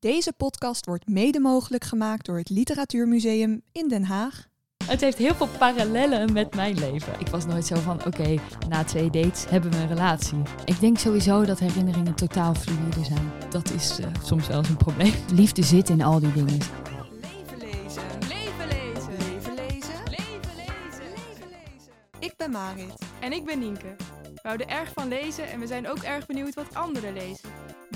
Deze podcast wordt mede mogelijk gemaakt door het Literatuurmuseum in Den Haag. Het heeft heel veel parallellen met mijn leven. Ik was nooit zo van, oké, na twee dates hebben we een relatie. Ik denk sowieso dat herinneringen totaal fluïde zijn. Dat is eh, soms wel eens een probleem. Liefde zit in al die dingen. Leven lezen. Leven lezen. Leven lezen. Leven lezen. Leven lezen. Ik ben Marit. En ik ben Nienke. We houden erg van lezen en we zijn ook erg benieuwd wat anderen lezen.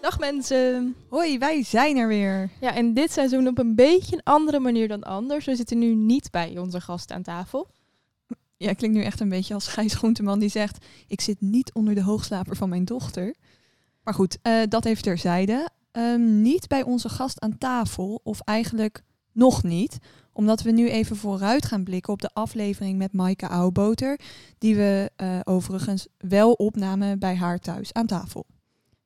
Dag mensen! Hoi, wij zijn er weer. Ja, en dit seizoen op een beetje een andere manier dan anders. We zitten nu niet bij onze gast aan tafel. Ja, klinkt nu echt een beetje als Gijs Groenteman die zegt... ik zit niet onder de hoogslaper van mijn dochter. Maar goed, eh, dat even terzijde. Ehm, niet bij onze gast aan tafel, of eigenlijk nog niet. Omdat we nu even vooruit gaan blikken op de aflevering met Maaike Ouwboter... die we eh, overigens wel opnamen bij haar thuis aan tafel.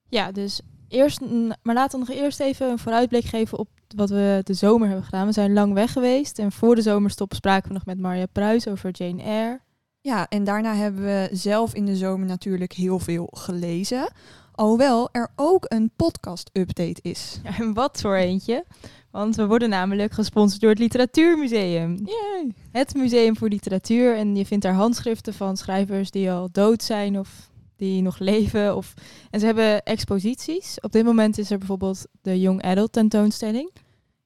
Ja, dus eerst, maar laten we nog eerst even een vooruitblik geven op wat we de zomer hebben gedaan. We zijn lang weg geweest en voor de zomerstop spraken we nog met Marja Pruis over Jane Eyre. Ja, en daarna hebben we zelf in de zomer natuurlijk heel veel gelezen. Alhoewel er ook een podcast-update is. Ja, en wat voor eentje. Want we worden namelijk gesponsord door het Literatuurmuseum. Yay! Het Museum voor Literatuur. En je vindt daar handschriften van schrijvers die al dood zijn of die nog leven. Of... En ze hebben exposities. Op dit moment is er bijvoorbeeld de Young Adult tentoonstelling.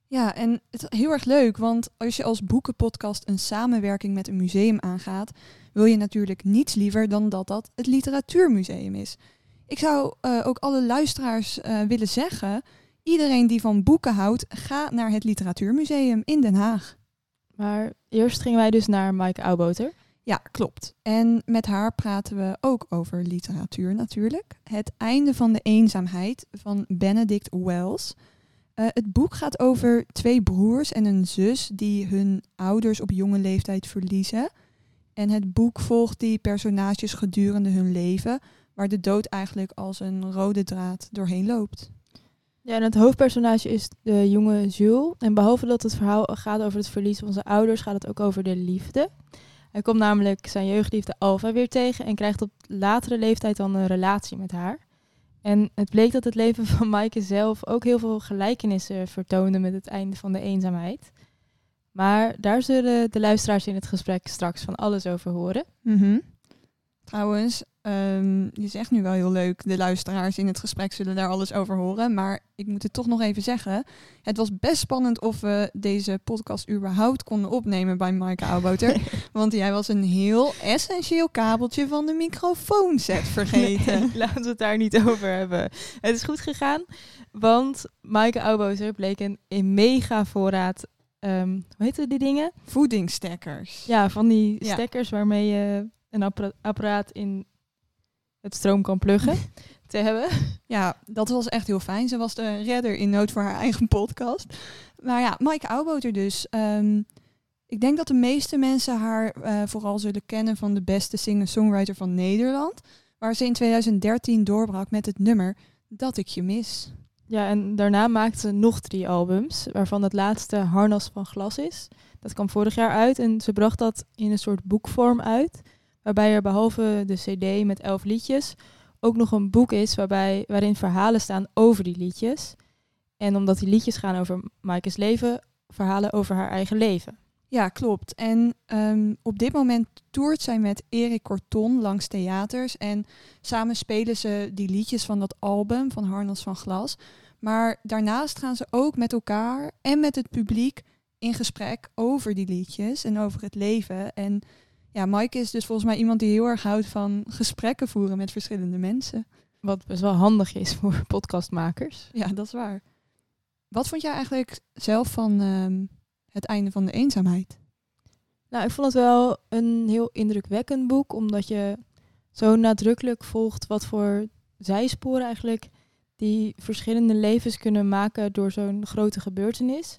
Ja, en het is heel erg leuk, want als je als boekenpodcast een samenwerking met een museum aangaat, wil je natuurlijk niets liever dan dat dat het Literatuurmuseum is. Ik zou eh, ook alle luisteraars eh, willen zeggen, iedereen die van boeken houdt, ga naar het Literatuurmuseum in Den Haag. Maar eerst gingen wij dus naar Maaike Ouwboter. Ja, klopt. En met haar praten we ook over literatuur natuurlijk. Het einde van de eenzaamheid van Benedict Wells. Eh, het boek gaat over twee broers en een zus die hun ouders op jonge leeftijd verliezen. En het boek volgt die personages gedurende hun leven, waar de dood eigenlijk als een rode draad doorheen loopt. Ja, en het hoofdpersonage is de jonge Jules. En behalve dat het verhaal gaat over het verlies van zijn ouders, gaat het ook over de liefde. Hij komt namelijk zijn jeugdliefde Alva weer tegen en krijgt op latere leeftijd dan een relatie met haar. En het bleek dat het leven van Maaike zelf ook heel veel gelijkenissen vertoonde met het einde van de eenzaamheid. Maar daar zullen de luisteraars in het gesprek straks van alles over horen. Mhm. Trouwens, je zegt nu wel heel leuk, de luisteraars in het gesprek zullen daar alles over horen. Maar ik moet het toch nog even zeggen. Het was best spannend of we deze podcast überhaupt konden opnemen bij Maaike Ouwboter. want jij was een heel essentieel kabeltje van de microfoonset vergeten. Nee, laten we het daar niet over hebben. Het is goed gegaan, want Maaike Ouwboter bleek een, een mega voorraad, ehm, hoe heette die dingen? Voedingsstekkers. Ja, van die Ja. stekkers waarmee je een appara- apparaat in het stroom kan pluggen te hebben. Ja, dat was echt heel fijn. Ze was de redder in nood voor haar eigen podcast. Maar ja, Maaike Ouwboter dus. Ehm, ik denk dat de meeste mensen haar eh, vooral zullen kennen van de beste singer-songwriter van Nederland. Waar ze in 2013 doorbrak met het nummer Dat ik je mis. Ja, en daarna maakte ze nog drie albums, waarvan het laatste Harnas van Glas is. Dat kwam vorig jaar uit en ze bracht dat in een soort boekvorm uit. Waarbij er behalve de cd met elf liedjes ook nog een boek is waarbij, waarin verhalen staan over die liedjes. En omdat die liedjes gaan over Maaike's leven, verhalen over haar eigen leven. Ja, klopt. En ehm, op dit moment toert zij met Erik Corton langs theaters. En samen spelen ze die liedjes van dat album van Harnas van Glas. Maar daarnaast gaan ze ook met elkaar en met het publiek in gesprek over die liedjes en over het leven. En ja, Mike is dus volgens mij iemand die heel erg houdt van gesprekken voeren met verschillende mensen. Wat best wel handig is voor podcastmakers. Ja, dat is waar. Wat vond jij eigenlijk zelf van ehm, het einde van de eenzaamheid? Nou, ik vond het wel een heel indrukwekkend boek, omdat je zo nadrukkelijk volgt wat voor zijsporen eigenlijk die verschillende levens kunnen maken door zo'n grote gebeurtenis.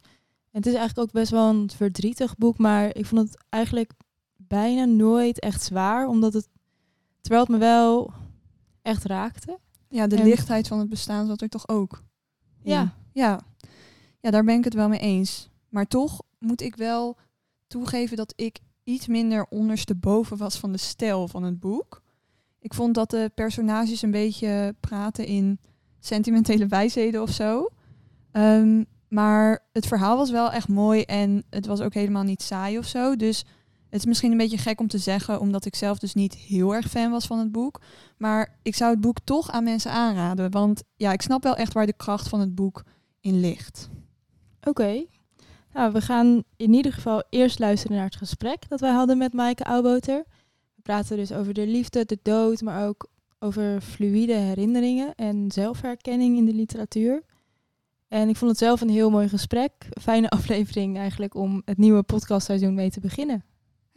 En het is eigenlijk ook best wel een verdrietig boek, maar ik vond het eigenlijk bijna nooit echt zwaar, omdat het, terwijl het me wel echt raakte. Ja, de En- lichtheid van het bestaan zat er toch ook. in. Ja. ja. Ja, daar ben ik het wel mee eens. Maar toch moet ik wel toegeven dat ik iets minder ondersteboven was van de stijl van het boek. Ik vond dat de personages een beetje praten in sentimentele wijsheden of zo. Ehm, maar het verhaal was wel echt mooi en het was ook helemaal niet saai of zo. Dus het is misschien een beetje gek om te zeggen, omdat ik zelf dus niet heel erg fan was van het boek. Maar ik zou het boek toch aan mensen aanraden. Want ja, ik snap wel echt waar de kracht van het boek in ligt. Oké. Nou, we gaan in ieder geval eerst luisteren naar het gesprek dat wij hadden met Maaike Auwboter. We praten dus over de liefde, de dood, maar ook over fluïde herinneringen en zelfherkenning in de literatuur. En ik vond het zelf een heel mooi gesprek. Fijne aflevering eigenlijk om het nieuwe podcastseizoen mee te beginnen.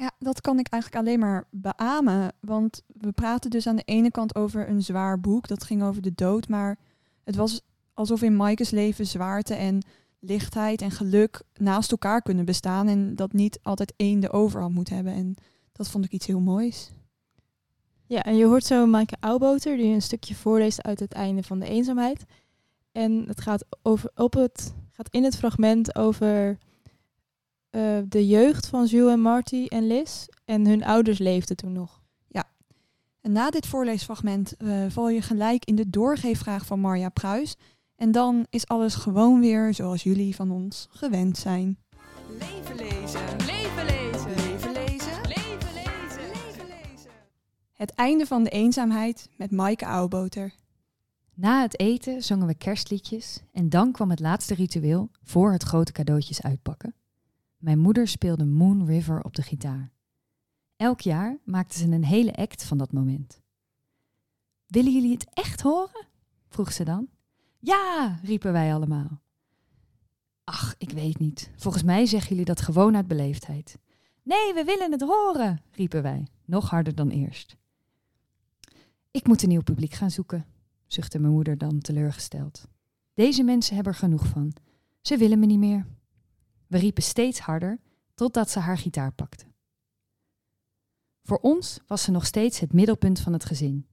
Ja, dat kan ik eigenlijk alleen maar beamen. Want we praten dus aan de ene kant over een zwaar boek. Dat ging over de dood. Maar het was alsof in Maaike's leven zwaarte en lichtheid en geluk naast elkaar kunnen bestaan. En dat niet altijd één de overhand moet hebben. En dat vond ik iets heel moois. Ja, en je hoort zo Maaike Auwboter die een stukje voorleest uit het einde van de eenzaamheid. En het gaat, over, op het, gaat in het fragment over eh, de jeugd van Jules en Marty en Liz. En hun ouders leefden toen nog. En na dit voorleesfragment eh, val je gelijk in de doorgeefvraag van Marja Pruis. En dan is alles gewoon weer zoals jullie van ons gewend zijn. Leven lezen. Leven lezen. Leven lezen. Leven lezen. Leven lezen. Het einde van de eenzaamheid met Maaike Auwboter. Na het eten zongen we kerstliedjes en dan kwam het laatste ritueel voor het grote cadeautjes uitpakken. Mijn moeder speelde Moon River op de gitaar. Elk jaar maakte ze een hele act van dat moment. Willen jullie het echt horen? vroeg ze dan. Ja, riepen wij allemaal. Ach, ik weet niet. Volgens mij zeggen jullie dat gewoon uit beleefdheid. Nee, we willen het horen, riepen wij, nog harder dan eerst. Ik moet een nieuw publiek gaan zoeken, zuchtte mijn moeder dan teleurgesteld. Deze mensen hebben er genoeg van. Ze willen me niet meer. We riepen steeds harder, totdat ze haar gitaar pakte. Voor ons was ze nog steeds het middelpunt van het gezin.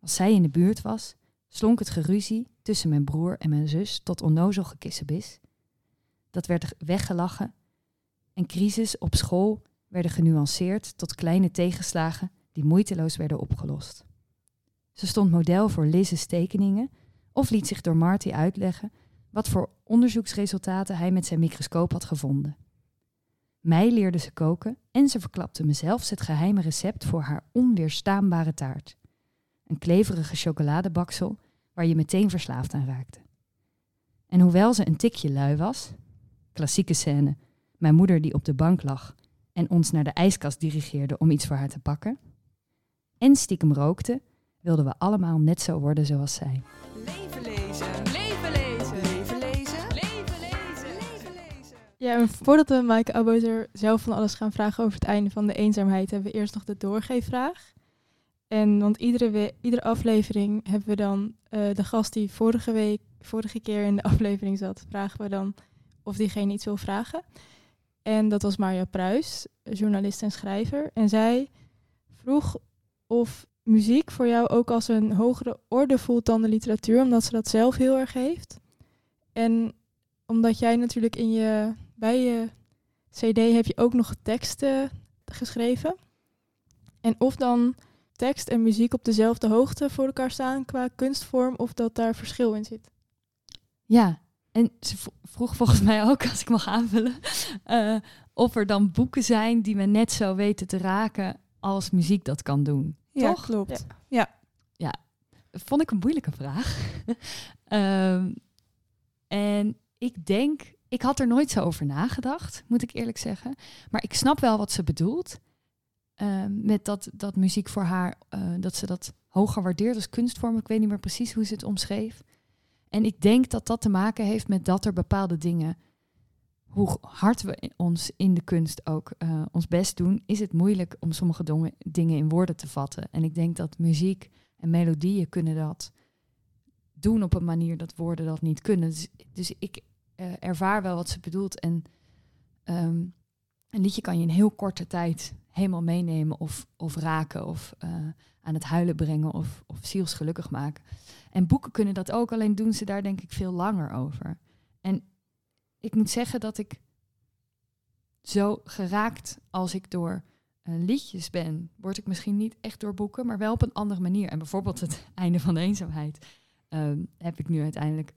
Als zij in de buurt was, slonk het geruzie tussen mijn broer en mijn zus tot onnozel gekissenbis. Dat werd weggelachen en crisis op school werden genuanceerd tot kleine tegenslagen die moeiteloos werden opgelost. Ze stond model voor Liz's tekeningen of liet zich door Marty uitleggen wat voor onderzoeksresultaten hij met zijn microscoop had gevonden. Mij leerde ze koken en ze verklapte me zelfs het geheime recept voor haar onweerstaanbare taart. Een kleverige chocoladebaksel waar je meteen verslaafd aan raakte. En hoewel ze een tikje lui was, klassieke scène, mijn moeder die op de bank lag en ons naar de ijskast dirigeerde om iets voor haar te pakken, en stiekem rookte, wilden we allemaal net zo worden zoals zij. Ja, en voordat we Maaike Auwboter zelf van alles gaan vragen over het einde van de eenzaamheid, hebben we eerst nog de doorgeefvraag. En want iedere, iedere aflevering hebben we dan eh, de gast die vorige week, vorige keer in de aflevering zat, vragen we dan of diegene iets wil vragen. En dat was Marja Pruis, journalist en schrijver. En zij vroeg of muziek voor jou ook als een hogere orde voelt dan de literatuur, omdat ze dat zelf heel erg heeft. En omdat jij natuurlijk in je, bij je CD heb je ook nog teksten geschreven. En of dan tekst en muziek op dezelfde hoogte voor elkaar staan qua kunstvorm, of dat daar verschil in zit. Ja, en ze vroeg volgens mij ook, als ik mag aanvullen, eh, of er dan boeken zijn die me net zo weten te raken als muziek dat kan doen. Ja, Toch? klopt. Vond ik een moeilijke vraag. Ehm, en ik denk, ik had er nooit zo over nagedacht, moet ik eerlijk zeggen. Maar ik snap wel wat ze bedoelt. Ehm, met dat, dat muziek voor haar, eh, dat ze dat hoger waardeert als kunstvorm. Ik weet niet meer precies hoe ze het omschreef. En ik denk dat dat te maken heeft met dat er bepaalde dingen, hoe hard we ons in de kunst ook eh, ons best doen, is het moeilijk om sommige dingen in woorden te vatten. En ik denk dat muziek en melodieën kunnen dat doen op een manier dat woorden dat niet kunnen. Dus, dus ik eh, ervaar wel wat ze bedoelt. En ehm, een liedje kan je in heel korte tijd helemaal meenemen of, of raken of eh, aan het huilen brengen of, of zielsgelukkig maken. En boeken kunnen dat ook, alleen doen ze daar denk ik veel langer over. En ik moet zeggen dat ik zo geraakt als ik door eh, liedjes ben, word ik misschien niet echt door boeken, maar wel op een andere manier. En bijvoorbeeld het einde van de eenzaamheid ehm, heb ik nu uiteindelijk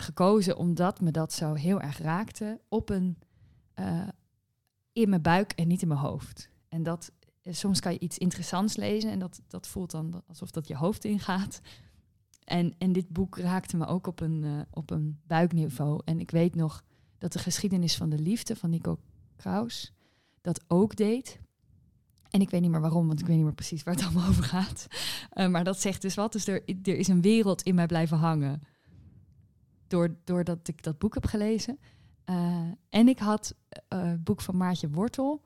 gekozen omdat me dat zo heel erg raakte op een eh, in mijn buik en niet in mijn hoofd. En dat eh, soms kan je iets interessants lezen en dat, dat voelt dan alsof dat je hoofd ingaat. En, en dit boek raakte me ook op een, eh, op een buikniveau. En ik weet nog dat de geschiedenis van de liefde van Nico Kraus dat ook deed. En ik weet niet meer waarom, want ik weet niet meer precies waar het allemaal over gaat. Maar dat zegt dus wat. Dus er, er is een wereld in mij blijven hangen. Door, doordat ik dat boek heb gelezen. Uh, en ik had het boek van Maartje Wortel.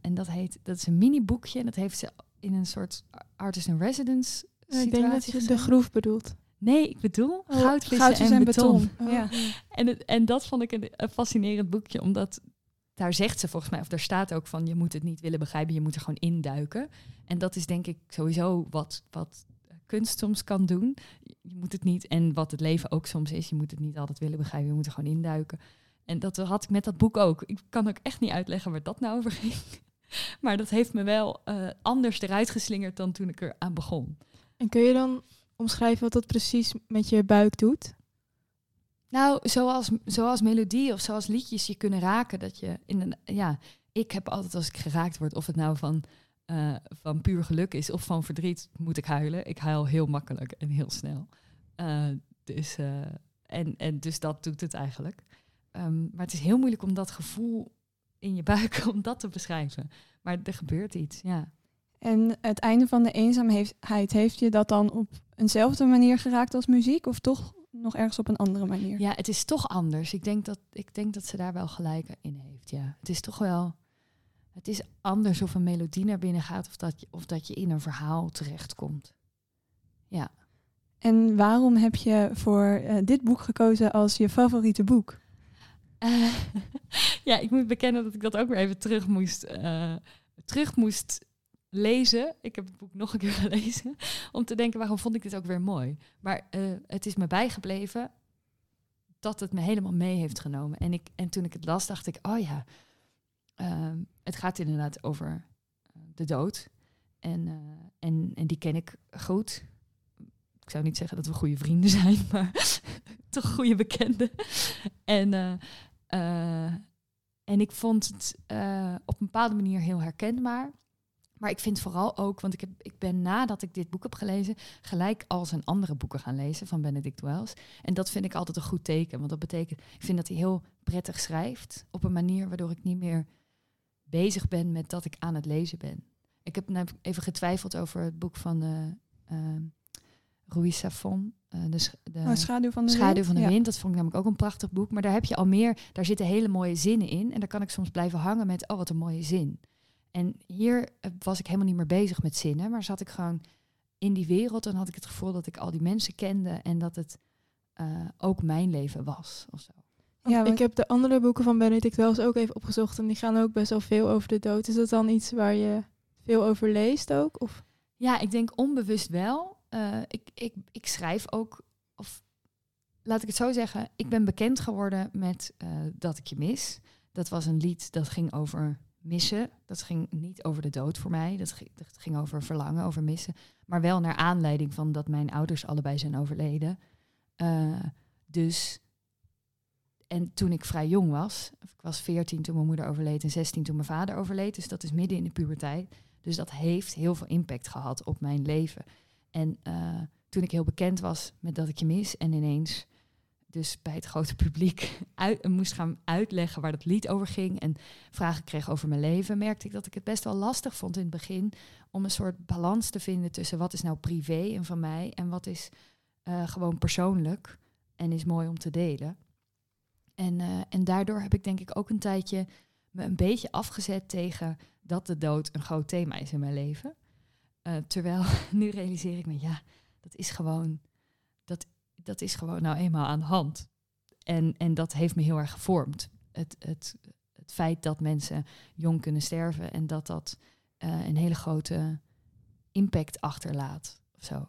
en dat heet, dat is een mini boekje. En dat heeft ze in een soort artist in residence ik denk dat je de groef bedoelt. Nee, ik bedoel Oh, goudvissen, goudvis en, en beton. beton. Ja. En, het, en dat vond ik een, een fascinerend boekje, omdat daar zegt ze volgens mij, of daar staat ook van, je moet het niet willen begrijpen, je moet er gewoon induiken. En dat is denk ik sowieso wat, wat kunst soms kan doen. Je moet het niet, en wat het leven ook soms is, je moet het niet altijd willen begrijpen, je moet er gewoon induiken. En dat had ik met dat boek ook. Ik kan ook echt niet uitleggen waar dat nou over ging. Maar dat heeft me wel eh, anders eruit geslingerd dan toen ik er aan begon. En kun je dan omschrijven wat dat precies met je buik doet? Nou, zoals, zoals melodie of zoals liedjes je kunnen raken. Dat je in een, ja, ik heb altijd als ik geraakt word, of het nou van, uh, van puur geluk is of van verdriet, moet ik huilen. Ik huil heel makkelijk en heel snel. Uh, dus, uh, en, en dus dat doet het eigenlijk. Um, maar het is heel moeilijk om dat gevoel in je buik, om dat te beschrijven. Maar er gebeurt iets, ja. En het einde van de eenzaamheid, heeft je dat dan op eenzelfde manier geraakt als muziek? Of toch nog ergens op een andere manier? Ja, het is toch anders. Ik denk dat, ik denk dat ze daar wel gelijk in heeft, ja. Het is toch wel... Het is anders of een melodie naar binnen gaat... of dat je, of dat je in een verhaal terechtkomt. Ja. En waarom heb je voor uh, dit boek gekozen als je favoriete boek? Uh, ja, ik moet bekennen dat ik dat ook weer even terug moest, uh, terug moest lezen. Ik heb het boek nog een keer gelezen. Om te denken, waarom vond ik dit ook weer mooi? Maar het is me bijgebleven dat het me helemaal mee heeft genomen. En, ik, en toen ik het las, dacht ik, oh ja, uh, het gaat inderdaad over eh, de dood. En, uh, en, en die ken ik goed. Ik zou niet zeggen dat we goede vrienden zijn, maar toch goede bekenden. En, uh, en ik vond het op een bepaalde manier heel herkenbaar. Maar ik vind vooral ook, want ik, heb, ik ben nadat ik dit boek heb gelezen, gelijk al zijn andere boeken gaan lezen van Benedict Wells. En dat vind ik altijd een goed teken, want dat betekent, ik vind dat hij heel prettig schrijft op een manier waardoor ik niet meer bezig ben met dat ik aan het lezen ben. Ik heb nou even getwijfeld over het boek van uh, uh, Ruiz Safon, uh, de, de oh, Schaduw van de Schaduw Wind. van de Ja. Wind. Dat vond ik namelijk ook een prachtig boek. Maar daar heb je al meer, daar zitten hele mooie zinnen in. En daar kan ik soms blijven hangen met, oh wat een mooie zin. En hier eh, was ik helemaal niet meer bezig met zinnen, maar zat ik gewoon in die wereld en had ik het gevoel dat ik al die mensen kende en dat het uh, ook mijn leven was. Of zo. Ja, ik heb de andere boeken van Benedict Wells ook even opgezocht en die gaan ook best wel veel over de dood. Is dat dan iets waar je veel over leest ook? Of? Ja, ik denk onbewust wel. Uh, ik, ik, ik schrijf ook, of laat ik het zo zeggen, ik ben bekend geworden met uh, Dat ik je mis. Dat was een lied dat ging over missen. Dat ging niet over de dood voor mij. Dat ging, dat ging over verlangen, over missen. Maar wel naar aanleiding van dat mijn ouders allebei zijn overleden. Uh, dus, en toen ik vrij jong was, ik was 14 toen mijn moeder overleed en 16 toen mijn vader overleed. Dus dat is midden in de puberteit. Dus dat heeft heel veel impact gehad op mijn leven. En uh, toen ik heel bekend was met dat ik je mis en ineens dus bij het grote publiek moest gaan uitleggen waar dat lied over ging en vragen kreeg over mijn leven, merkte ik dat ik het best wel lastig vond in het begin om een soort balans te vinden tussen wat is nou privé en van mij en wat is uh, gewoon persoonlijk en is mooi om te delen. En, uh, en daardoor heb ik denk ik ook een tijdje me een beetje afgezet tegen dat de dood een groot thema is in mijn leven. Uh, terwijl nu realiseer ik me, ja, dat is gewoon dat is gewoon nou eenmaal aan de hand. En, en dat heeft me heel erg gevormd. Het, het, het feit dat mensen jong kunnen sterven en dat dat eh, een hele grote impact achterlaat. Of zo.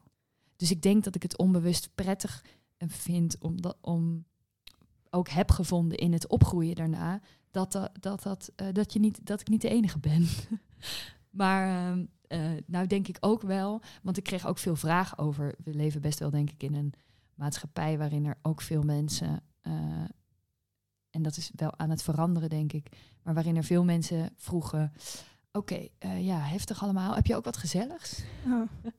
Dus ik denk dat ik het onbewust prettig eh, vind om, dat, om ook heb gevonden in het opgroeien daarna. Dat, dat, dat, dat, eh, dat, je niet, dat ik niet de enige ben. maar ehm, eh, nou denk ik ook wel, want ik kreeg ook veel vragen over. We leven best wel denk ik in een maatschappij waarin er ook veel mensen, eh, en dat is wel aan het veranderen denk ik, maar waarin er veel mensen vroegen, oké, ja, heftig allemaal, heb je ook wat gezelligs? Oh.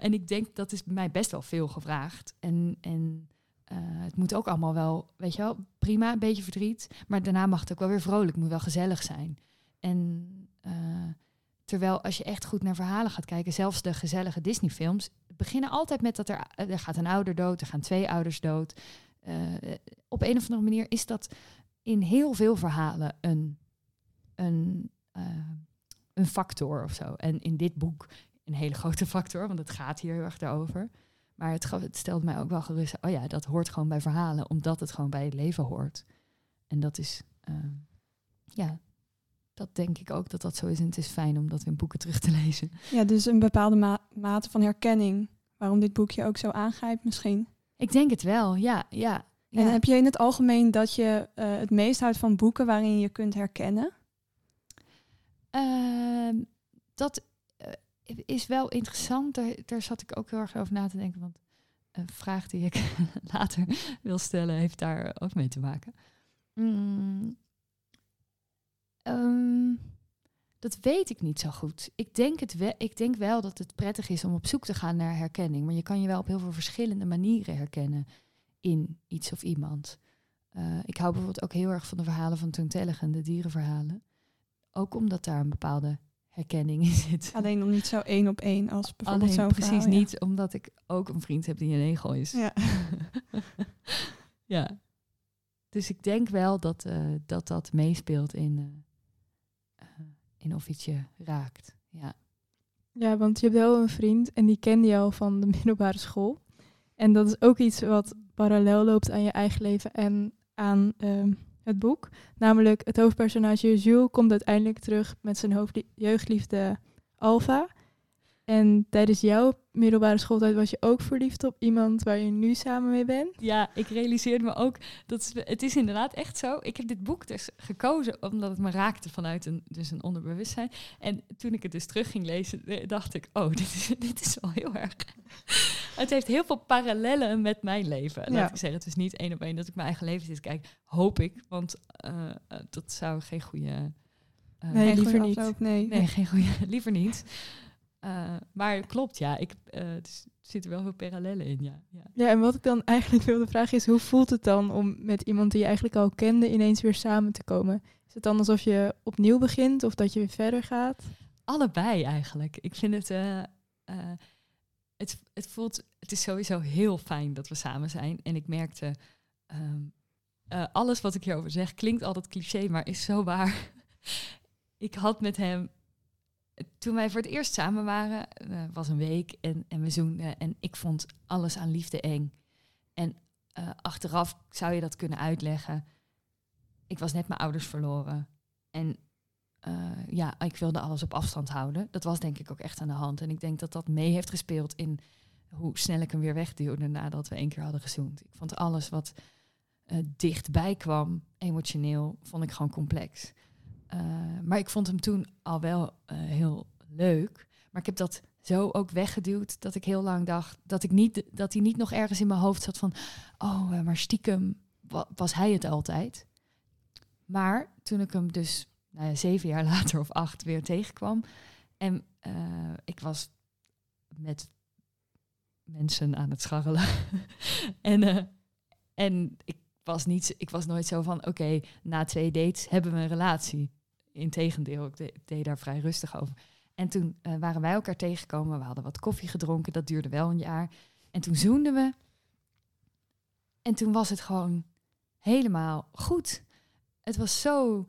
En ik denk dat is bij mij best wel veel gevraagd. En, en eh, het moet ook allemaal wel, weet je wel, prima, een beetje verdriet. Maar daarna mag het ook wel weer vrolijk, moet wel gezellig zijn. En eh, terwijl als je echt goed naar verhalen gaat kijken, zelfs de gezellige Disney-films, beginnen altijd met dat er, er gaat een ouder dood, er gaan twee ouders dood. Eh, op een of andere manier is dat in heel veel verhalen een, een, eh, een factor of zo. En in dit boek een hele grote factor, want het gaat hier heel erg over. Maar het, gaf- het stelde mij ook wel gerust. Oh ja, dat hoort gewoon bij verhalen, omdat het gewoon bij het leven hoort. En dat is, eh, ja, dat denk ik ook dat dat zo is. En het is fijn om dat in boeken terug te lezen. Ja, dus een bepaalde ma- mate van herkenning. Waarom dit boekje ook zo aangrijpt misschien. Ik denk het wel, ja, ja. En heb je in het algemeen dat je eh, het meest houdt van boeken waarin je kunt herkennen? Ehm, dat is wel interessant. Daar, zat ik ook heel erg over na te denken. Want een vraag die ik later wil stellen, heeft daar ook mee te maken. Mm, ehm, dat weet ik niet zo goed. Ik denk, het ik denk wel dat het prettig is om op zoek te gaan naar herkenning. Maar je kan je wel op heel veel verschillende manieren herkennen in iets of iemand. Eh, ik hou bijvoorbeeld ook heel erg van de verhalen van Toon Tellegen, de dierenverhalen. Ook omdat daar een bepaalde herkenning in zit. Alleen nog niet zo één op één als bijvoorbeeld Alleen zo'n precies verhaal, ja. niet, omdat ik ook een vriend heb die een egel is. Ja. ja. Dus ik denk wel dat eh, dat, dat meespeelt in, eh, eh, in of iets je raakt. Ja. Ja, want je hebt wel een vriend en die kende jou van de middelbare school. En dat is ook iets wat parallel loopt aan je eigen leven en aan ehm, het boek. Namelijk, het hoofdpersonage Jules komt uiteindelijk terug met zijn jeugdliefde Alva. En tijdens jouw middelbare schooltijd was je ook verliefd op iemand waar je nu samen mee bent. ja, ik realiseerde me ook dat het is inderdaad echt zo. Ik heb dit boek dus gekozen omdat het me raakte vanuit een, dus een onderbewustzijn. En toen ik het dus terug ging lezen, eh, dacht ik, oh, dit is, dit is wel heel erg. Het heeft heel veel parallellen met mijn leven. Laat Ja. ik zeggen, het is niet één op één dat ik mijn eigen leven zit te kijken. Hoop ik, want eh, eh, dat zou geen goede... eh, Nee, Geen liever niet. afloop, nee. Nee, geen goede, liever niet. Eh, maar klopt, ja. Ik, eh, het er zitten wel veel parallellen in, ja. ja. Ja, en wat ik dan eigenlijk wilde vragen is, hoe voelt het dan om met iemand die je eigenlijk al kende ineens weer samen te komen? Is het dan alsof je opnieuw begint of dat je weer verder gaat? Allebei eigenlijk. Ik vind het, eh, eh, het, het voelt, het is sowieso heel fijn dat we samen zijn. En ik merkte, ehm, eh, alles wat ik hierover zeg klinkt altijd cliché, maar is zo waar. ik had met hem, toen wij voor het eerst samen waren, eh, was een week en, en we zoenden. En ik vond alles aan liefde eng. En eh, achteraf zou je dat kunnen uitleggen. Ik was net mijn ouders verloren. En eh, ja, ik wilde alles op afstand houden. Dat was denk ik ook echt aan de hand. En ik denk dat dat mee heeft gespeeld in hoe snel ik hem weer wegduwde nadat we één keer hadden gezoend. Ik vond alles wat eh, dichtbij kwam, emotioneel, vond ik gewoon complex. Eh, maar ik vond hem toen al wel heel leuk. Maar ik heb dat zo ook weggeduwd dat ik heel lang dacht dat, ik niet, dat hij niet nog ergens in mijn hoofd zat van, oh, maar stiekem wa- was hij het altijd. Maar toen ik hem dus nou ja, zeven jaar later of acht weer tegenkwam. En eh, ik was met mensen aan het scharrelen. en, eh, en ik was, niet, ik was nooit zo van, oké, na twee dates hebben we een relatie. Integendeel, ik, ik deed daar vrij rustig over. En toen eh, waren wij elkaar tegengekomen. We hadden wat koffie gedronken. Dat duurde wel een jaar. En toen zoenden we. En toen was het gewoon helemaal goed. Het was zo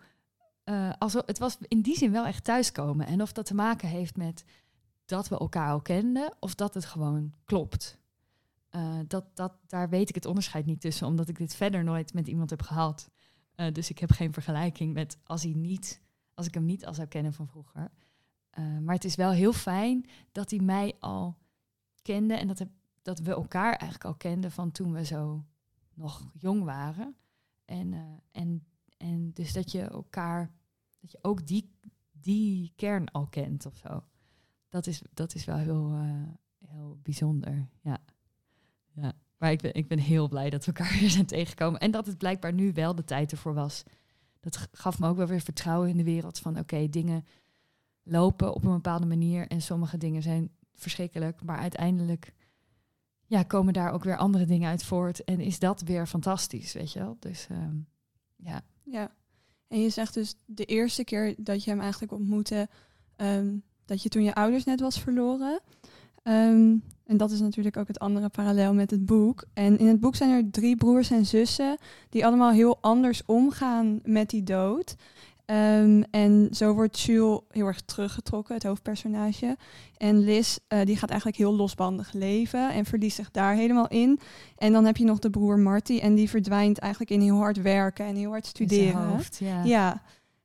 eh alsof, het was in die zin wel echt thuiskomen. En of dat te maken heeft met dat we elkaar al kenden, of dat het gewoon klopt. eh, dat, dat, daar weet ik het onderscheid niet tussen, omdat ik dit verder nooit met iemand heb gehad. Eh, dus ik heb geen vergelijking met als, hij niet, als ik hem niet al zou kennen van vroeger. Maar het is wel heel fijn dat hij mij al kende en dat, dat we elkaar eigenlijk al kenden van toen we zo nog jong waren. En, en, en dus dat je elkaar, dat je ook die, die kern al kent of zo. Dat is, dat is wel heel, eh, heel bijzonder. Ja. ja. Maar ik ben, ik ben heel blij dat we elkaar weer zijn tegengekomen. En dat het blijkbaar nu wel de tijd ervoor was. Dat gaf me ook wel weer vertrouwen in de wereld. Van oké, dingen lopen op een bepaalde manier. En sommige dingen zijn verschrikkelijk. Maar uiteindelijk ja, komen daar ook weer andere dingen uit voort. En is dat weer fantastisch, weet je wel. Dus ehm, ja. Ja. En je zegt dus de eerste keer dat je hem eigenlijk ontmoette, ehm, dat je toen je ouders net was verloren. Ehm, en dat is natuurlijk ook het andere parallel met het boek. En in het boek zijn er drie broers en zussen die allemaal heel anders omgaan met die dood. Ehm, en zo wordt Jules heel erg teruggetrokken, het hoofdpersonage. En Liz, eh, die gaat eigenlijk heel losbandig leven en verliest zich daar helemaal in. En dan heb je nog de broer Marty en die verdwijnt eigenlijk in heel hard werken en heel hard studeren. hoofd, ja. Ja.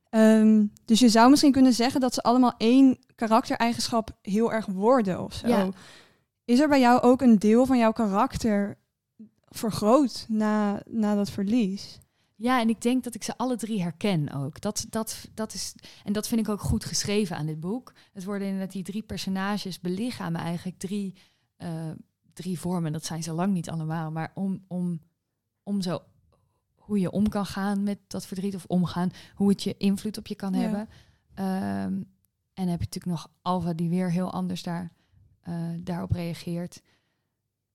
Ehm, dus je zou misschien kunnen zeggen dat ze allemaal één karaktereigenschap heel erg worden of zo. Ja. Is er bij jou ook een deel van jouw karakter vergroot na, na dat verlies? Ja, en ik denk dat ik ze alle drie herken ook. Dat, dat, dat is, en dat vind ik ook goed geschreven aan dit boek. Het worden inderdaad die drie personages belichamen eigenlijk drie, eh, drie vormen. Dat zijn ze lang niet allemaal. Maar om, om, om zo hoe je om kan gaan met dat verdriet of omgaan, hoe het je invloed op je kan Ja. hebben. Ehm, en dan heb je natuurlijk nog Alva die weer heel anders daar, eh, daarop reageert.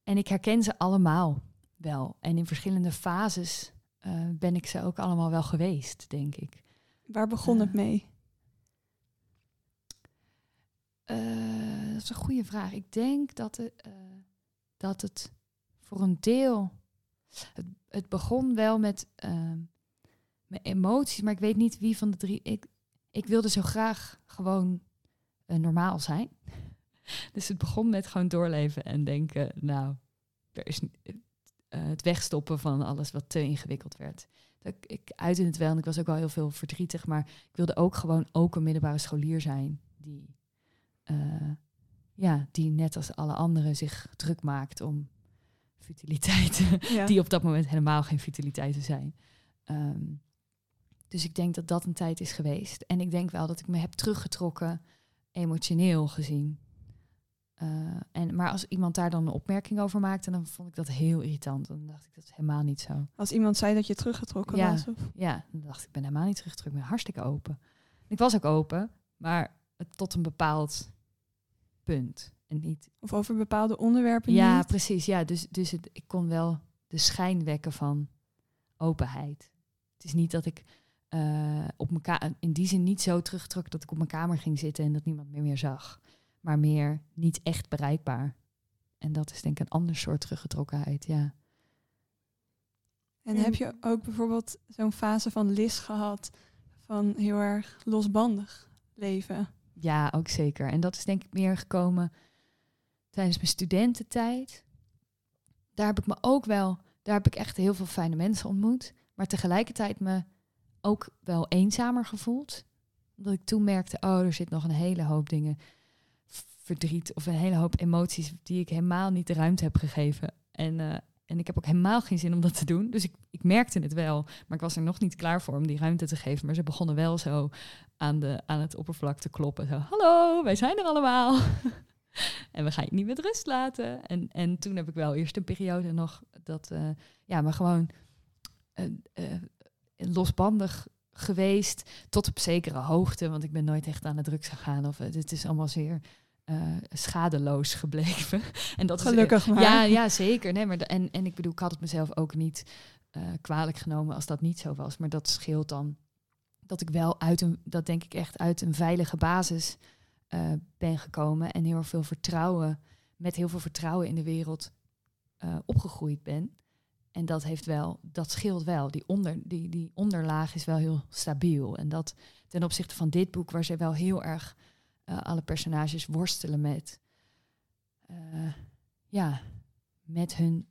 En ik herken ze allemaal wel. En in verschillende fases eh, ben ik ze ook allemaal wel geweest, denk ik. Waar begon het Eh, mee? Eh, dat is een goede vraag. Ik denk dat het, dat het voor een deel. Het, het begon wel met mijn emoties, maar ik weet niet wie van de drie. Ik, ik wilde zo graag gewoon normaal zijn. Dus het begon met gewoon doorleven en denken: Nou, er is het wegstoppen van alles wat te ingewikkeld werd. Dat ik, ik uitte het wel en ik was ook wel heel veel verdrietig, maar ik wilde ook gewoon ook een middelbare scholier zijn die eh, ja, die net als alle anderen zich druk maakt om futiliteiten, Ja. die op dat moment helemaal geen futiliteiten zijn. Ehm, dus ik denk dat dat een tijd is geweest. En ik denk wel dat ik me heb teruggetrokken, emotioneel gezien. Eh, en, maar als iemand daar dan een opmerking over maakte, dan vond ik dat heel irritant. Dan dacht ik, dat is helemaal niet zo. Als iemand zei dat je teruggetrokken Ja. was. Of... Ja, dan dacht ik, ik ben helemaal niet teruggetrokken. Ik ben hartstikke open. Ik was ook open, maar tot een bepaald punt. En niet of over bepaalde onderwerpen ja, niet. precies. Ja, dus, dus het, ik kon wel de schijn wekken van openheid. Het is niet dat ik eh, op mijn in die zin niet zo terugtrok dat ik op mijn kamer ging zitten en dat niemand meer meer zag. Maar meer niet echt bereikbaar. En dat is denk ik een ander soort teruggetrokkenheid, ja. En heb je ook bijvoorbeeld zo'n fase van Lis gehad van heel erg losbandig leven? Ja, ook zeker. En dat is denk ik meer gekomen tijdens mijn studententijd. Daar heb ik me ook wel, daar heb ik echt heel veel fijne mensen ontmoet. Maar tegelijkertijd me ook wel eenzamer gevoeld. Omdat ik toen merkte, oh, er zit nog een hele hoop dingen. Verdriet of een hele hoop emoties die ik helemaal niet de ruimte heb gegeven. En, eh, en ik heb ook helemaal geen zin om dat te doen. Dus ik, ik merkte het wel. Maar ik was er nog niet klaar voor om die ruimte te geven. Maar ze begonnen wel zo aan, de, aan het oppervlak te kloppen. Zo, hallo, wij zijn er allemaal. en we gaan je niet met rust laten. En, en toen heb ik wel eerst een periode nog dat, eh, ja, maar gewoon eh, losbandig geweest tot op zekere hoogte. Want ik ben nooit echt aan de drugs gegaan. Of het is allemaal zeer eh, schadeloos gebleven. en dat is, Gelukkig maar. ja, ja, zeker. Nee, maar en, en ik bedoel, ik had het mezelf ook niet eh, kwalijk genomen als dat niet zo was. Maar dat scheelt dan dat ik wel uit een, dat denk ik echt uit een veilige basis eh, ben gekomen en heel veel vertrouwen, met heel veel vertrouwen in de wereld opgegroeid ben. En dat heeft wel, dat scheelt wel. Die, onder, die, die onderlaag is wel heel stabiel. En dat ten opzichte van dit boek, waar ze wel heel erg eh, alle personages worstelen met, eh, ja, met hun.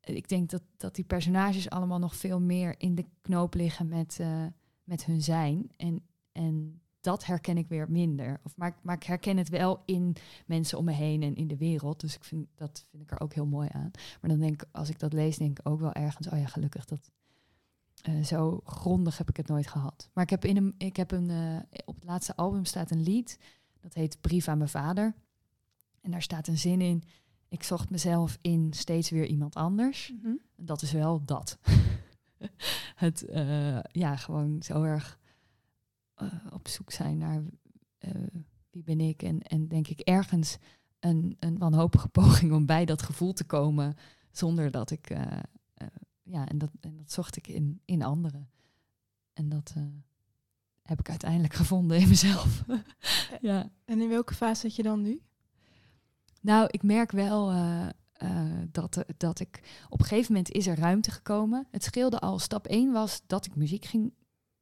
Ik denk dat, dat die personages allemaal nog veel meer in de knoop liggen met, eh, met hun zijn. En, en dat herken ik weer minder. Of, maar, maar ik herken het wel in mensen om me heen en in de wereld. Dus ik vind, dat vind ik er ook heel mooi aan. Maar dan denk ik, als ik dat lees, denk ik ook wel ergens, oh ja, gelukkig dat. Eh, zo grondig heb ik het nooit gehad. Maar ik heb in een, ik heb een, eh, op het laatste album staat een lied. Dat heet Brief aan mijn vader. En daar staat een zin in. Ik zocht mezelf in steeds weer iemand anders. Mhm. Dat is wel dat. het, eh, ja, gewoon zo erg op zoek zijn naar wie ben ik. En, en denk ik ergens een, een wanhopige poging om bij dat gevoel te komen. Zonder dat ik, ja, en dat, en dat zocht ik in, in anderen. En dat eh, heb ik uiteindelijk gevonden in mezelf. ja. En in welke fase zit je dan nu? Nou, ik merk wel eh, eh, dat, dat ik op een gegeven moment is er ruimte gekomen. Het scheelde al. Stap 1 was dat ik muziek ging.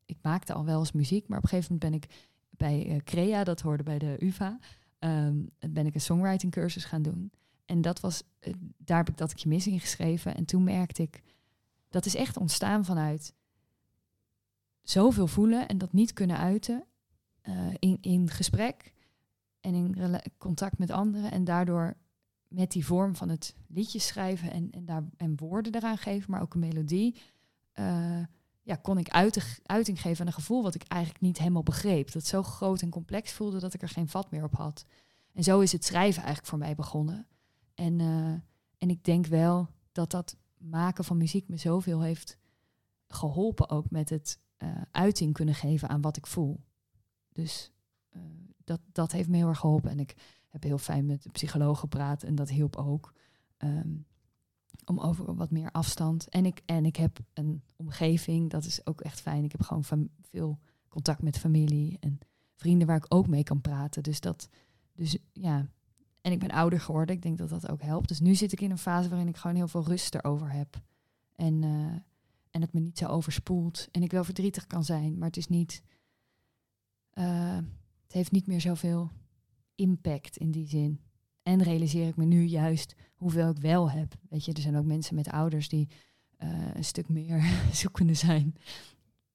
Ik maakte al wel eens muziek, maar op een gegeven moment ben ik bij Crea, dat hoorde bij de UVA, ehm, ben ik een songwriting cursus gaan doen. En dat was, daar heb ik dat ik je mis in geschreven. En toen merkte ik, dat is echt ontstaan vanuit zoveel voelen en dat niet kunnen uiten eh, in, in gesprek en in contact met anderen. En daardoor met die vorm van het liedjes schrijven en, en, daar, en woorden eraan geven, maar ook een melodie, eh, ja, kon ik uiting geven aan een gevoel wat ik eigenlijk niet helemaal begreep. Dat zo groot en complex voelde dat ik er geen vat meer op had. En zo is het schrijven eigenlijk voor mij begonnen. En, eh, en ik denk wel dat dat maken van muziek me zoveel heeft geholpen ook met het eh, uiting kunnen geven aan wat ik voel. Dus eh, dat, dat heeft me heel erg geholpen. En ik heb heel fijn met de psycholoog gepraat en dat hielp ook. ehm, om over wat meer afstand. En ik, en ik heb een omgeving, dat is ook echt fijn. Ik heb gewoon fam- veel contact met familie en vrienden waar ik ook mee kan praten. Dus dat, dus ja. En ik ben ouder geworden. Ik denk dat dat ook helpt. Dus nu zit ik in een fase waarin ik gewoon heel veel rust erover heb. En, eh, en het me niet zo overspoelt. En ik wel verdrietig kan zijn, maar het is niet. eh, het heeft niet meer zoveel impact in die zin. En realiseer ik me nu juist hoeveel ik wel heb. Weet je, er zijn ook mensen met ouders die eh, een stuk meer zoekende zijn.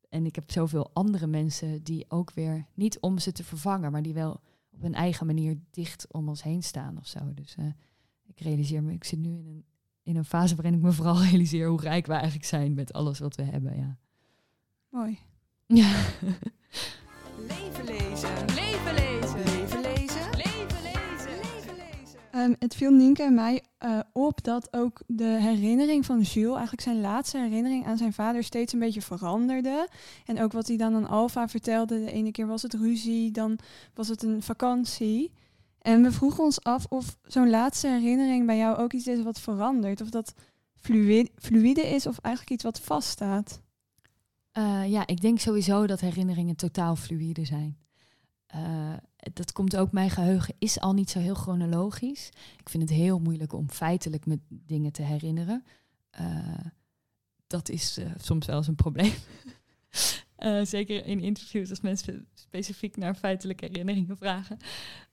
En ik heb zoveel andere mensen die ook weer, niet om ze te vervangen, maar die wel op hun eigen manier dicht om ons heen staan of zo. Dus eh, ik realiseer me, ik zit nu in een, in een fase waarin ik me vooral realiseer hoe rijk we eigenlijk zijn met alles wat we hebben. Ja. Mooi. ja. Leven lezen. Leven lezen. Leven lezen. Ehm, het viel Nienke en mij eh, op dat ook de herinnering van Jules, eigenlijk zijn laatste herinnering aan zijn vader, steeds een beetje veranderde. En ook wat hij dan aan Alfa vertelde, de ene keer was het ruzie, dan was het een vakantie. En we vroegen ons af of zo'n laatste herinnering bij jou ook iets is wat verandert. Of dat fluïde is of eigenlijk iets wat vaststaat. Eh, ja, ik denk sowieso dat herinneringen totaal fluïde zijn. Eh, dat komt ook, mijn geheugen is al niet zo heel chronologisch. Ik vind het heel moeilijk om feitelijk me dingen te herinneren. Eh, dat is eh, soms wel eens een probleem. Eh, zeker in interviews als mensen specifiek naar feitelijke herinneringen vragen.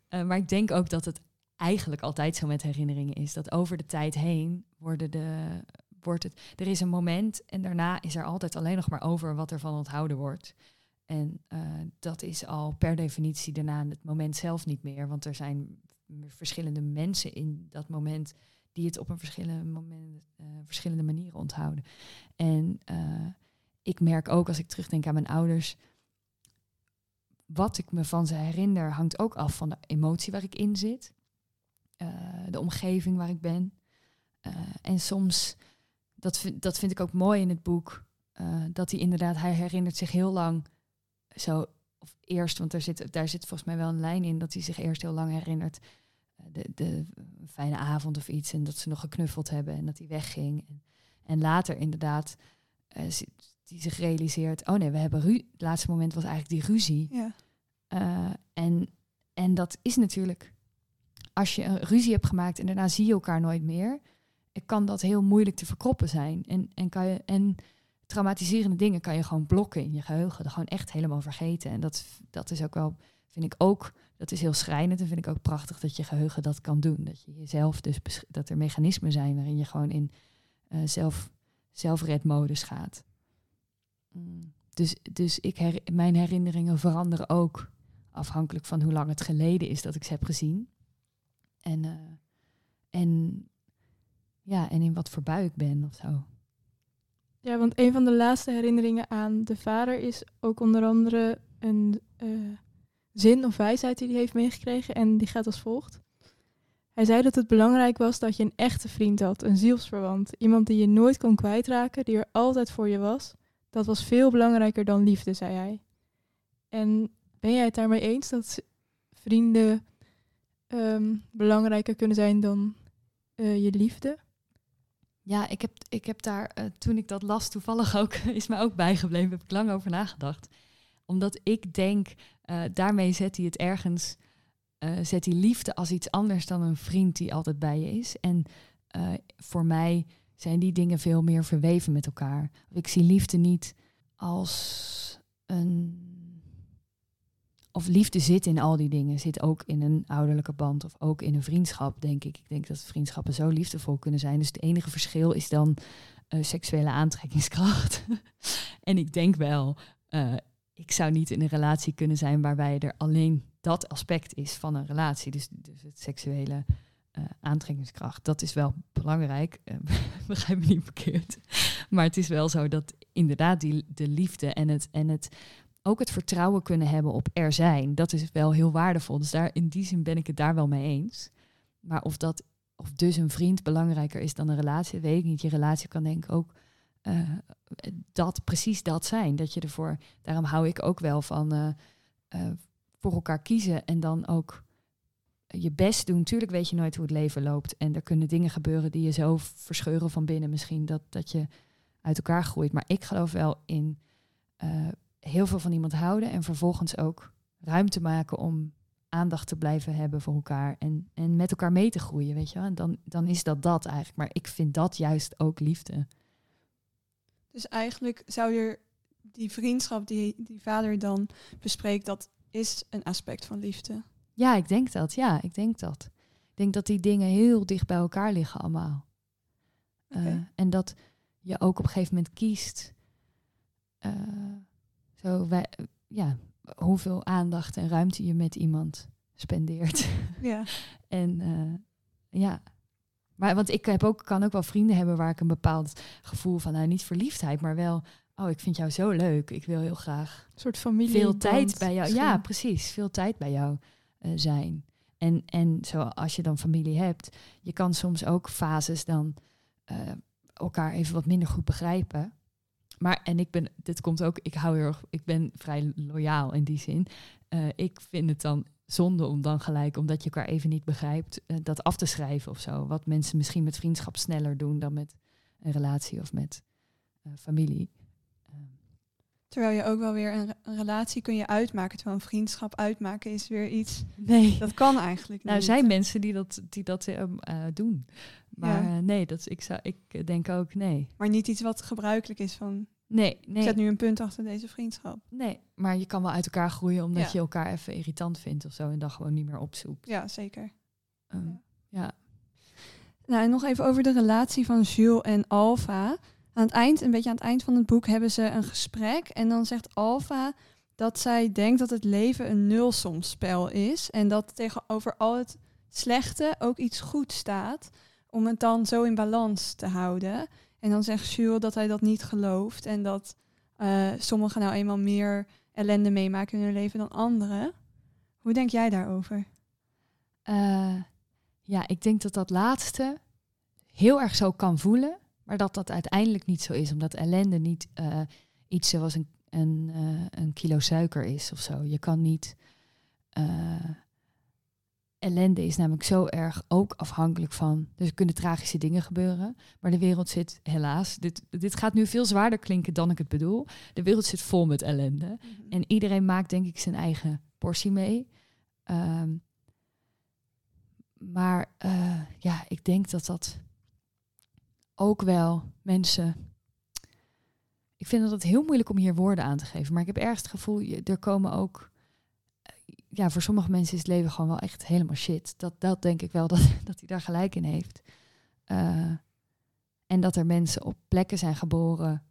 Maar ik denk ook dat het eigenlijk altijd zo met herinneringen is. Dat over de tijd heen worden de, wordt het. Er is een moment en daarna is er altijd alleen nog maar over wat er van onthouden wordt. En eh, dat is al per definitie daarna het moment zelf niet meer. Want er zijn verschillende mensen in dat moment die het op een verschillende, moment, eh, verschillende manieren onthouden. En eh, ik merk ook als ik terugdenk aan mijn ouders. Wat ik me van ze herinner hangt ook af van de emotie waar ik in zit. de omgeving waar ik ben. En soms, dat vind, dat vind ik ook mooi in het boek, dat hij inderdaad, hij herinnert zich heel lang zo, of eerst, want daar zit, daar zit volgens mij wel een lijn in, dat hij zich eerst heel lang herinnert. eh, De, de fijne avond of iets en dat ze nog geknuffeld hebben en dat hij wegging. En, en later inderdaad, eh, die zich realiseert, oh nee, we hebben ru het laatste moment was eigenlijk die ruzie. Ja. Eh, en, en dat is natuurlijk, als je een ruzie hebt gemaakt en daarna zie je elkaar nooit meer, kan dat heel moeilijk te verkroppen zijn. En, en, kan je, en traumatiserende dingen kan je gewoon blokken in je geheugen, gewoon echt helemaal vergeten. En dat, dat is ook wel, vind ik ook dat is heel schrijnend en vind ik ook prachtig dat je geheugen dat kan doen. Dat je jezelf dus dat er mechanismen zijn waarin je gewoon in eh, zelf, zelfredmodus gaat. Mm. Dus, dus ik her, mijn herinneringen veranderen ook afhankelijk van hoe lang het geleden is dat ik ze heb gezien. En, eh, en, ja, en in wat voor bui ik ben of zo. Ja, want een van de laatste herinneringen aan de vader is ook onder andere een eh, zin of wijsheid die hij heeft meegekregen. En die gaat als volgt. Hij zei dat het belangrijk was dat je een echte vriend had, een zielsverwant. Iemand die je nooit kon kwijtraken, die er altijd voor je was. Dat was veel belangrijker dan liefde, zei hij. En ben jij het daarmee eens dat vrienden ehm, belangrijker kunnen zijn dan eh, je liefde? Ja, ik heb, ik heb daar, eh, toen ik dat las, toevallig ook, is mij ook bijgebleven, heb ik lang over nagedacht. Omdat ik denk, eh, daarmee zet hij het ergens, eh, zet hij liefde als iets anders dan een vriend die altijd bij je is. En voor mij zijn die dingen veel meer verweven met elkaar. Ik zie liefde niet als. Of liefde zit in al die dingen. Zit ook in een ouderlijke band of ook in een vriendschap, denk ik. Ik denk dat vriendschappen zo liefdevol kunnen zijn. Dus het enige verschil is dan eh, seksuele aantrekkingskracht. en ik denk wel, eh, ik zou niet in een relatie kunnen zijn waarbij er alleen dat aspect is van een relatie. Dus, dus het seksuele eh, aantrekkingskracht. Dat is wel belangrijk. begrijp me niet verkeerd. Maar het is wel zo dat inderdaad die, de liefde en het, en het ook het vertrouwen kunnen hebben op er zijn. Dat is wel heel waardevol. Dus daar, in die zin ben ik het daar wel mee eens. Maar of dat of dus een vriend belangrijker is dan een relatie, weet ik niet. Je relatie kan denk ik ook eh, dat precies dat zijn. Dat je ervoor. Daarom hou ik ook wel van eh, eh, voor elkaar kiezen en dan ook je best doen. Tuurlijk weet je nooit hoe het leven loopt. En er kunnen dingen gebeuren die je zo verscheuren van binnen. Misschien dat, dat je uit elkaar groeit. Maar ik geloof wel in heel veel van iemand houden. En vervolgens ook ruimte maken om aandacht te blijven hebben voor elkaar. En, en met elkaar mee te groeien, weet je wel. En dan, dan is dat dat eigenlijk. Maar ik vind dat juist ook liefde. Dus eigenlijk zou je die vriendschap die die vader dan bespreekt, dat is een aspect van liefde. Ja, ik denk dat. Ja, ik denk dat. Ik denk dat die dingen heel dicht bij elkaar liggen allemaal. Eh, en dat je ook op een gegeven moment kiest. eh, zo wij, ja, hoeveel aandacht en ruimte je met iemand spendeert. Ja. en eh, ja. Maar want ik heb ook, kan ook wel vrienden hebben waar ik een bepaald gevoel van, nou niet verliefdheid, maar wel, oh, ik vind jou zo leuk. Ik wil heel graag Een soort familie. veel tijd bij jou. Ja, precies. Veel tijd bij jou eh, zijn. En, en zo als je dan familie hebt, je kan soms ook fases dan eh, elkaar even wat minder goed begrijpen. Maar en ik ben, dit komt ook, ik hou heel erg, ik ben vrij loyaal in die zin. Eh, ik vind het dan zonde om dan gelijk, omdat je elkaar even niet begrijpt, eh, dat af te schrijven of zo. Wat mensen misschien met vriendschap sneller doen dan met een relatie of met eh, familie. Terwijl je ook wel weer een, re- een relatie kun je uitmaken. Terwijl een vriendschap uitmaken is weer iets. nee. Dat kan eigenlijk Nou, er niet. zijn mensen die dat, die dat ehm, eh, doen. Maar Ja. eh, nee, dat, ik, zou, ik eh, denk ook nee. Maar niet iets wat gebruikelijk is van. Nee, Ik nee, zet nu een punt achter deze vriendschap. nee. Maar je kan wel uit elkaar groeien omdat Ja. je elkaar even irritant vindt of zo. En dan gewoon niet meer opzoekt. Ja, zeker. Ehm, ja. Nou, en nog even over de relatie van Jules en Alpha. Aan het eind, een beetje aan het eind van het boek, hebben ze een gesprek. En dan zegt Alpha dat zij denkt dat het leven een nulsomspel is. En dat tegenover al het slechte ook iets goed staat. Om het dan zo in balans te houden. En dan zegt Jules dat hij dat niet gelooft. En dat eh, sommigen nou eenmaal meer ellende meemaken in hun leven dan anderen. Hoe denk jij daarover? Eh, ja, ik denk dat dat laatste heel erg zo kan voelen. Maar dat dat uiteindelijk niet zo is. Omdat ellende niet eh, iets zoals een, een, een kilo suiker is of zo. Je kan niet... ellende is namelijk zo erg ook afhankelijk van. Dus er kunnen tragische dingen gebeuren. Maar de wereld zit helaas. Dit, dit gaat nu veel zwaarder klinken dan ik het bedoel. De wereld zit vol met ellende. En iedereen maakt denk ik zijn eigen portie mee. Ehm, maar eh, ja, ik denk dat dat ook wel mensen. Ik vind dat het heel moeilijk om hier woorden aan te geven. Maar ik heb ergens het gevoel, er komen ook. Ja, voor sommige mensen is het leven gewoon wel echt helemaal shit. Dat, dat denk ik wel dat, dat hij daar gelijk in heeft. Eh, en dat er mensen op plekken zijn geboren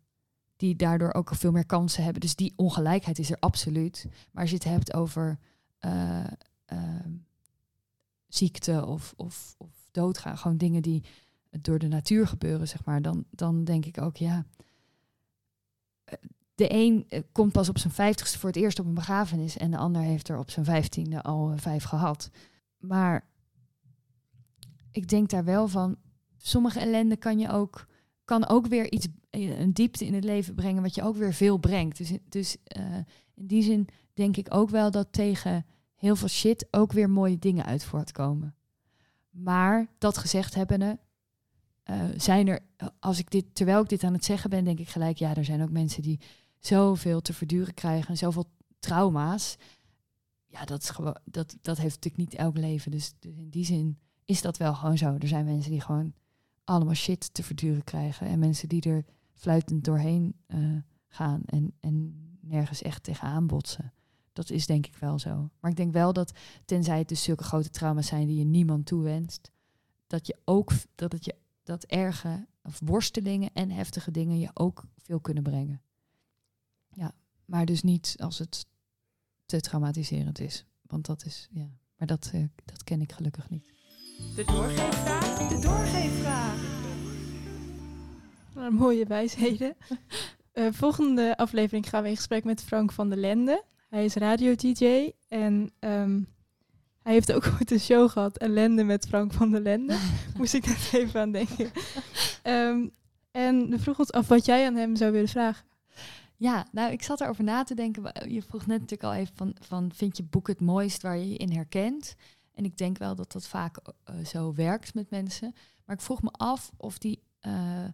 die daardoor ook veel meer kansen hebben. Dus die ongelijkheid is er absoluut. Maar als je het hebt over eh, ehm, ziekte of, of, of doodgaan, gewoon dingen die door de natuur gebeuren, zeg maar, dan, dan denk ik ook, ja. De een eh, komt pas op zijn vijftigste voor het eerst op een begrafenis en de ander heeft er op zijn vijftiende al eh, vijf gehad. Maar ik denk daar wel van, sommige ellende kan je ook, kan ook weer iets, eh, een diepte in het leven brengen, wat je ook weer veel brengt. Dus, dus in die zin denk ik ook wel dat tegen heel veel shit ook weer mooie dingen uit voortkomen. Maar dat gezegd hebbende, eh, zijn er, als ik dit, terwijl ik dit aan het zeggen ben, denk ik gelijk, ja, er zijn ook mensen die zoveel te verduren krijgen en zoveel trauma's. Ja, dat, is gewoon, dat, dat heeft natuurlijk niet elk leven. Dus, dus in die zin is dat wel gewoon zo. Er zijn mensen die gewoon allemaal shit te verduren krijgen. En mensen die er fluitend doorheen eh, gaan en, en nergens echt tegenaan botsen. Dat is denk ik wel zo. Maar ik denk wel dat, tenzij het dus zulke grote trauma's zijn die je niemand toewenst, dat je ook dat het je dat erge of worstelingen en heftige dingen je ook veel kunnen brengen. Ja, maar dus niet als het te traumatiserend is. Want dat is, ja. Maar dat, eh, dat ken ik gelukkig niet. De doorgeefvraag. De doorgeefvraag. Nou, mooie wijsheden. Eh, volgende aflevering gaan we in gesprek met Frank van der Lende. Hij is radio-dj en ehm, hij heeft ook ooit een show gehad, Ellende met Frank van der Lende. Moest ik net even aan denken. Ehm, en we vroegen ons af wat jij aan hem zou willen vragen. Ja, nou, ik zat erover na te denken. Je vroeg net natuurlijk al even van, van vind je boek het mooist waar je je in herkent? En ik denk wel dat dat vaak eh, zo werkt met mensen. Maar ik vroeg me af of, die, eh,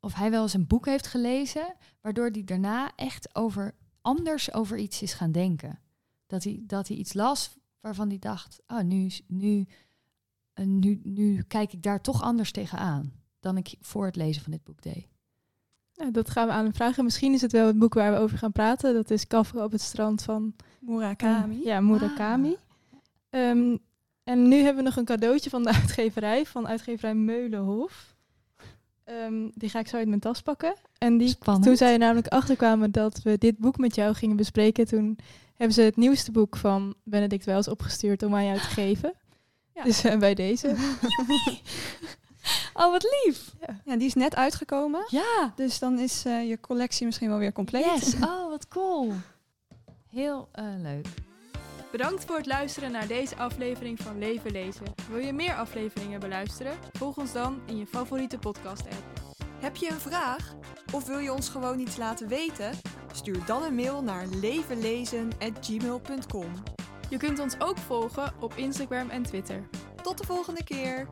of hij wel eens een boek heeft gelezen, waardoor hij daarna echt over anders over iets is gaan denken. Dat hij, dat hij iets las waarvan hij dacht, oh, nu, nu, eh, nu, nu kijk ik daar toch anders tegenaan dan ik voor het lezen van dit boek deed. Nou, dat gaan we aan hem vragen. Misschien is het wel het boek waar we over gaan praten. Dat is Kafka op het strand van Murakami. Eh, ja, Murakami. Ehm, en nu hebben we nog een cadeautje van de uitgeverij, van uitgeverij Meulenhof. Ehm, die ga ik zo uit mijn tas pakken. En die, Spannend. toen zij er namelijk achterkwamen dat we dit boek met jou gingen bespreken, toen hebben ze het nieuwste boek van Benedict Wells opgestuurd om aan jou te geven. Ja. Dus eh, bij deze. Oh, wat lief. Ja, die is net uitgekomen. Ja. Dus dan is eh, je collectie misschien wel weer compleet. Yes. Oh, wat cool. Heel eh, leuk. Bedankt voor het luisteren naar deze aflevering van Leven Lezen. Wil je meer afleveringen beluisteren? Volg ons dan in je favoriete podcast-app. Heb je een vraag? Of wil je ons gewoon iets laten weten? Stuur dan een mail naar levenlezen.gmail.com. Je kunt ons ook volgen op Instagram en Twitter. Tot de volgende keer!